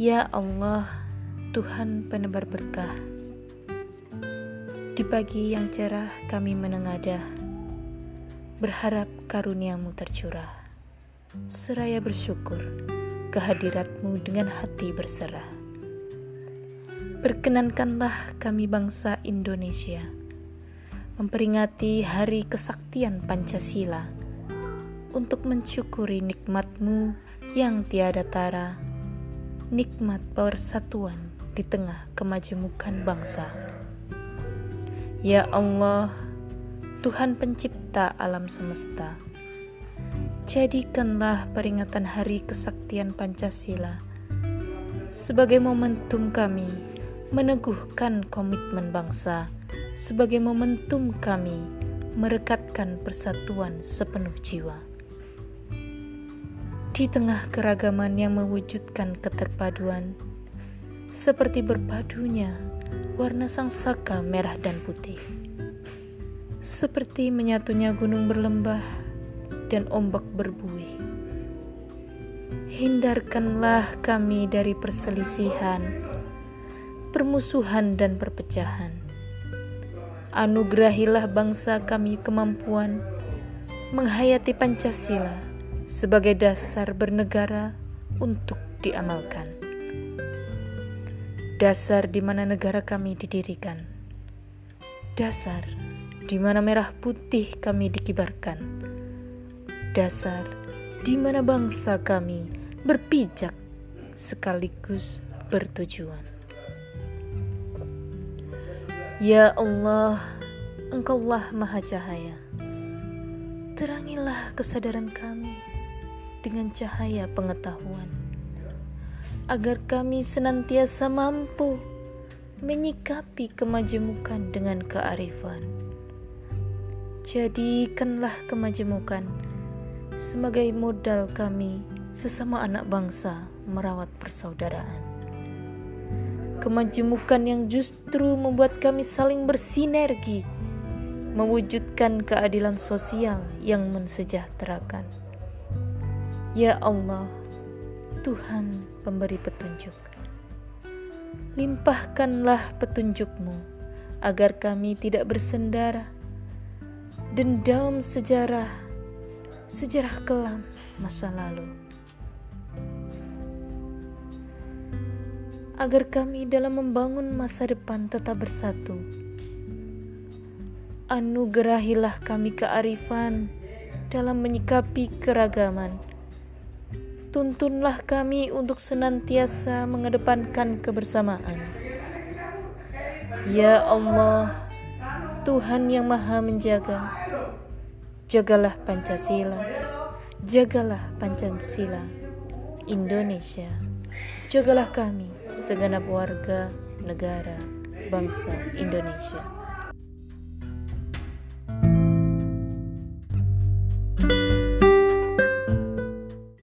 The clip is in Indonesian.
Ya Allah, Tuhan penebar berkah. Di pagi yang cerah kami menengadah, berharap karuniamu tercurah. Seraya bersyukur kehadiratmu dengan hati berserah. Perkenankanlah kami bangsa Indonesia memperingati hari kesaktian Pancasila untuk mensyukuri nikmatmu yang tiada tara, nikmat persatuan di tengah kemajemukan bangsa. Ya Allah, Tuhan pencipta alam semesta, jadikanlah peringatan hari kesaktian Pancasila sebagai momentum kami meneguhkan komitmen bangsa, sebagai momentum kami merekatkan persatuan sepenuh jiwa. Di tengah keragaman yang mewujudkan keterpaduan, seperti berpadunya warna sang saka merah dan putih, seperti menyatunya gunung berlembah dan ombak berbuih. Hindarkanlah kami dari perselisihan, permusuhan, dan perpecahan. Anugerahilah bangsa kami kemampuan menghayati Pancasila sebagai dasar bernegara untuk diamalkan. Dasar di mana negara kami didirikan. Dasar di mana merah putih kami dikibarkan. Dasar di mana bangsa kami berpijak sekaligus bertujuan. Ya Allah, Engkaulah Maha Cahaya. Terangilah kesadaran kami dengan cahaya pengetahuan, agar kami senantiasa mampu menyikapi kemajemukan dengan kearifan. Jadikanlah kemajemukan sebagai modal kami sesama anak bangsa merawat persaudaraan. Kemajemukan yang justru membuat kami saling bersinergi, mewujudkan keadilan sosial yang mensejahterakan. Ya Allah, Tuhan pemberi petunjuk. Limpahkanlah petunjukmu agar kami tidak bersendara dendam sejarah, sejarah kelam masa lalu. Agar kami dalam membangun masa depan tetap bersatu. Anugerahilah kami kearifan dalam menyikapi keragaman tuntunlah kami untuk senantiasa mengedepankan kebersamaan. Ya Allah, Tuhan yang Maha Menjaga, jagalah Pancasila, jagalah Pancasila, Indonesia, jagalah kami, segenap warga negara bangsa Indonesia.